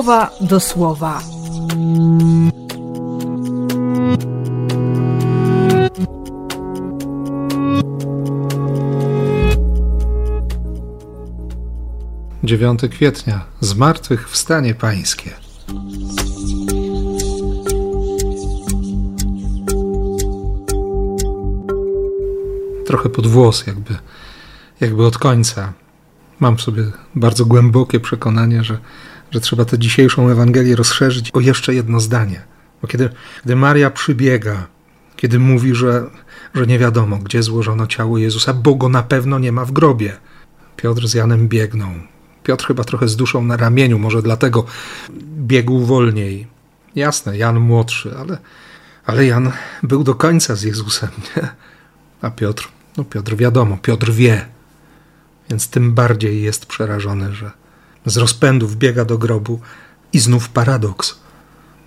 słowa do słowa. Dziewiąty kwietnia, zmartwychwstanie pańskie. Trochę pod włos, jakby, jakby od końca. Mam w sobie bardzo głębokie przekonanie, że, że trzeba tę dzisiejszą Ewangelię rozszerzyć o jeszcze jedno zdanie. Bo kiedy, Maria przybiega, kiedy mówi, że, że nie wiadomo, gdzie złożono ciało Jezusa, bo go na pewno nie ma w grobie, Piotr z Janem biegną. Piotr chyba trochę z duszą na ramieniu, może dlatego biegł wolniej. Jasne, Jan młodszy, ale, ale Jan był do końca z Jezusem, nie? A Piotr, no Piotr wiadomo, Piotr wie, więc tym bardziej jest przerażony, że z rozpędu wbiega do grobu i znów paradoks.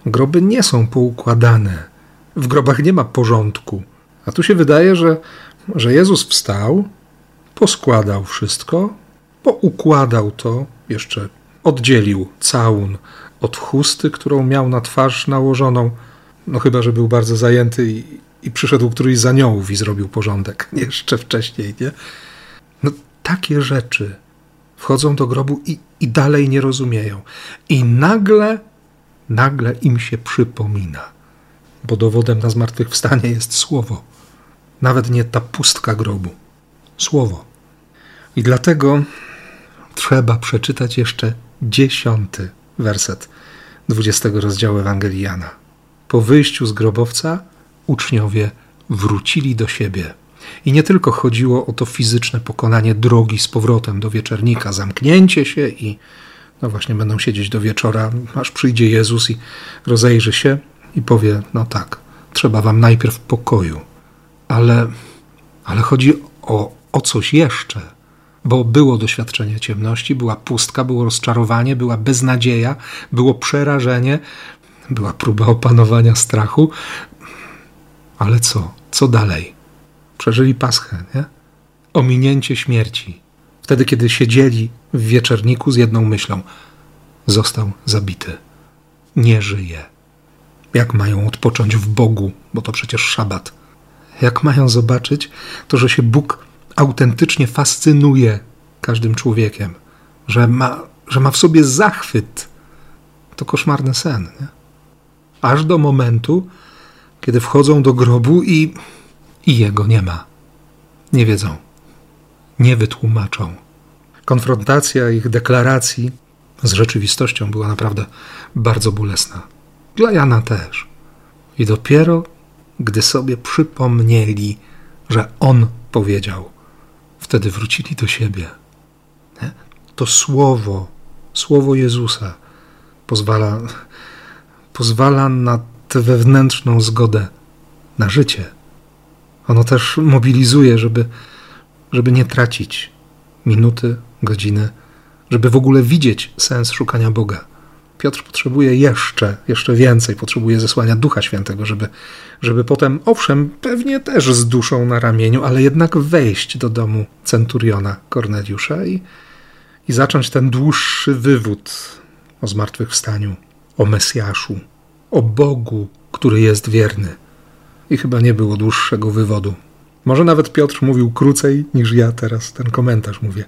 Groby nie są poukładane. W grobach nie ma porządku. A tu się wydaje, że, że Jezus wstał, poskładał wszystko, poukładał to, jeszcze oddzielił całun od chusty, którą miał na twarz nałożoną. No chyba, że był bardzo zajęty i, i przyszedł któryś z aniołów i zrobił porządek jeszcze wcześniej, nie? No takie rzeczy wchodzą do grobu i, i dalej nie rozumieją. I nagle, nagle im się przypomina, bo dowodem na zmartwychwstanie jest słowo. Nawet nie ta pustka grobu. Słowo. I dlatego trzeba przeczytać jeszcze dziesiąty werset dwudziestego rozdziału Ewangelii Jana. Po wyjściu z grobowca uczniowie wrócili do siebie. I nie tylko chodziło o to fizyczne pokonanie drogi z powrotem do wieczernika, zamknięcie się i no właśnie będą siedzieć do wieczora, aż przyjdzie Jezus i rozejrzy się i powie: No tak, trzeba wam najpierw pokoju. Ale, ale chodzi o, o coś jeszcze, bo było doświadczenie ciemności, była pustka, było rozczarowanie, była beznadzieja, było przerażenie, była próba opanowania strachu. Ale co? Co dalej? Przeżyli Paschę, nie? Ominięcie śmierci. Wtedy, kiedy siedzieli w wieczerniku z jedną myślą: został zabity, nie żyje. Jak mają odpocząć w Bogu, bo to przecież szabat? Jak mają zobaczyć to, że się Bóg autentycznie fascynuje każdym człowiekiem, że ma, że ma w sobie zachwyt? To koszmarny sen, nie? Aż do momentu, kiedy wchodzą do grobu i i jego nie ma. Nie wiedzą, nie wytłumaczą. Konfrontacja ich deklaracji z rzeczywistością była naprawdę bardzo bolesna. Dla Jana też. I dopiero gdy sobie przypomnieli, że on powiedział, wtedy wrócili do siebie. To słowo, słowo Jezusa pozwala, pozwala na tę wewnętrzną zgodę na życie. Ono też mobilizuje, żeby, żeby nie tracić minuty, godziny, żeby w ogóle widzieć sens szukania Boga. Piotr potrzebuje jeszcze, jeszcze więcej, potrzebuje zesłania Ducha Świętego, żeby, żeby potem, owszem, pewnie też z duszą na ramieniu, ale jednak wejść do domu centuriona Korneliusza i, i zacząć ten dłuższy wywód o zmartwychwstaniu, o Mesjaszu, o Bogu, który jest wierny i chyba nie było dłuższego wywodu. Może nawet Piotr mówił krócej niż ja teraz ten komentarz mówię.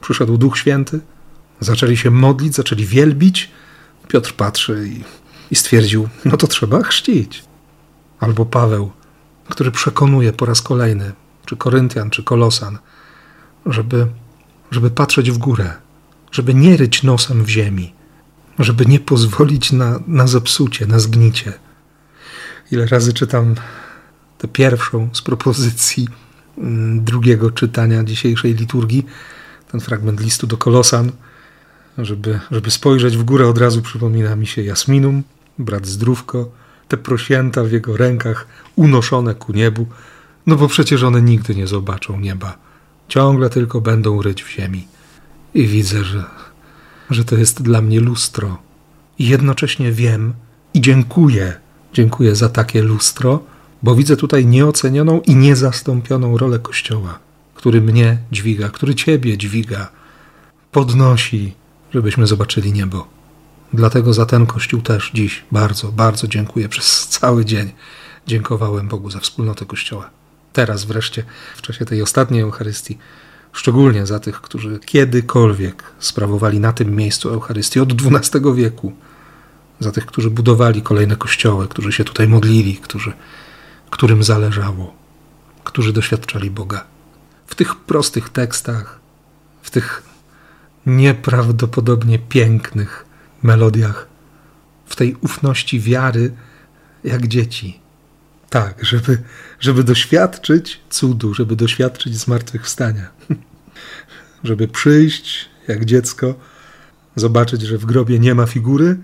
Przyszedł Duch Święty, zaczęli się modlić, zaczęli wielbić. Piotr patrzy i, i stwierdził: No to trzeba chrzcić. Albo Paweł, który przekonuje po raz kolejny, czy Koryntian, czy Kolosan, żeby, żeby patrzeć w górę, żeby nie ryć nosem w ziemi, żeby nie pozwolić na, na zepsucie, na zgnicie ile razy czytam tę pierwszą z propozycji mm, drugiego czytania dzisiejszej liturgii, ten fragment listu do Kolosan, żeby, żeby spojrzeć w górę, od razu przypomina mi się Jasminum, brat Zdrówko, te prosięta w jego rękach unoszone ku niebu, no bo przecież one nigdy nie zobaczą nieba. Ciągle tylko będą ryć w ziemi. I widzę, że, że to jest dla mnie lustro. I jednocześnie wiem i dziękuję Dziękuję za takie lustro, bo widzę tutaj nieocenioną i niezastąpioną rolę Kościoła, który mnie dźwiga, który Ciebie dźwiga, podnosi, żebyśmy zobaczyli niebo. Dlatego za ten kościół też dziś bardzo, bardzo dziękuję. Przez cały dzień dziękowałem Bogu za wspólnotę kościoła. Teraz wreszcie, w czasie tej ostatniej Eucharystii, szczególnie za tych, którzy kiedykolwiek sprawowali na tym miejscu Eucharystię od XII wieku, za tych, którzy budowali kolejne kościoły, którzy się tutaj modlili, którzy, którym zależało, którzy doświadczali Boga. W tych prostych tekstach, w tych nieprawdopodobnie pięknych melodiach, w tej ufności wiary, jak dzieci. Tak, żeby, żeby doświadczyć cudu, żeby doświadczyć zmartwychwstania. żeby przyjść jak dziecko, zobaczyć, że w grobie nie ma figury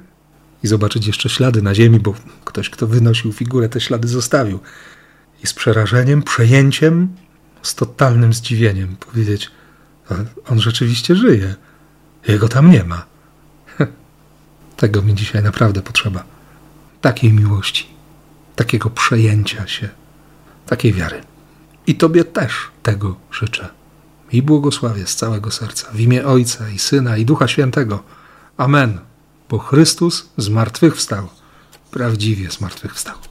i zobaczyć jeszcze ślady na ziemi, bo ktoś, kto wynosił figurę, te ślady zostawił. I z przerażeniem, przejęciem, z totalnym zdziwieniem powiedzieć: On rzeczywiście żyje. Jego tam nie ma. Tego mi dzisiaj naprawdę potrzeba. Takiej miłości, takiego przejęcia się, takiej wiary. I Tobie też tego życzę. I błogosławię z całego serca w imię Ojca i Syna i Ducha Świętego. Amen. Bo Chrystus zmartwychwstał, prawdziwie zmartwychwstał.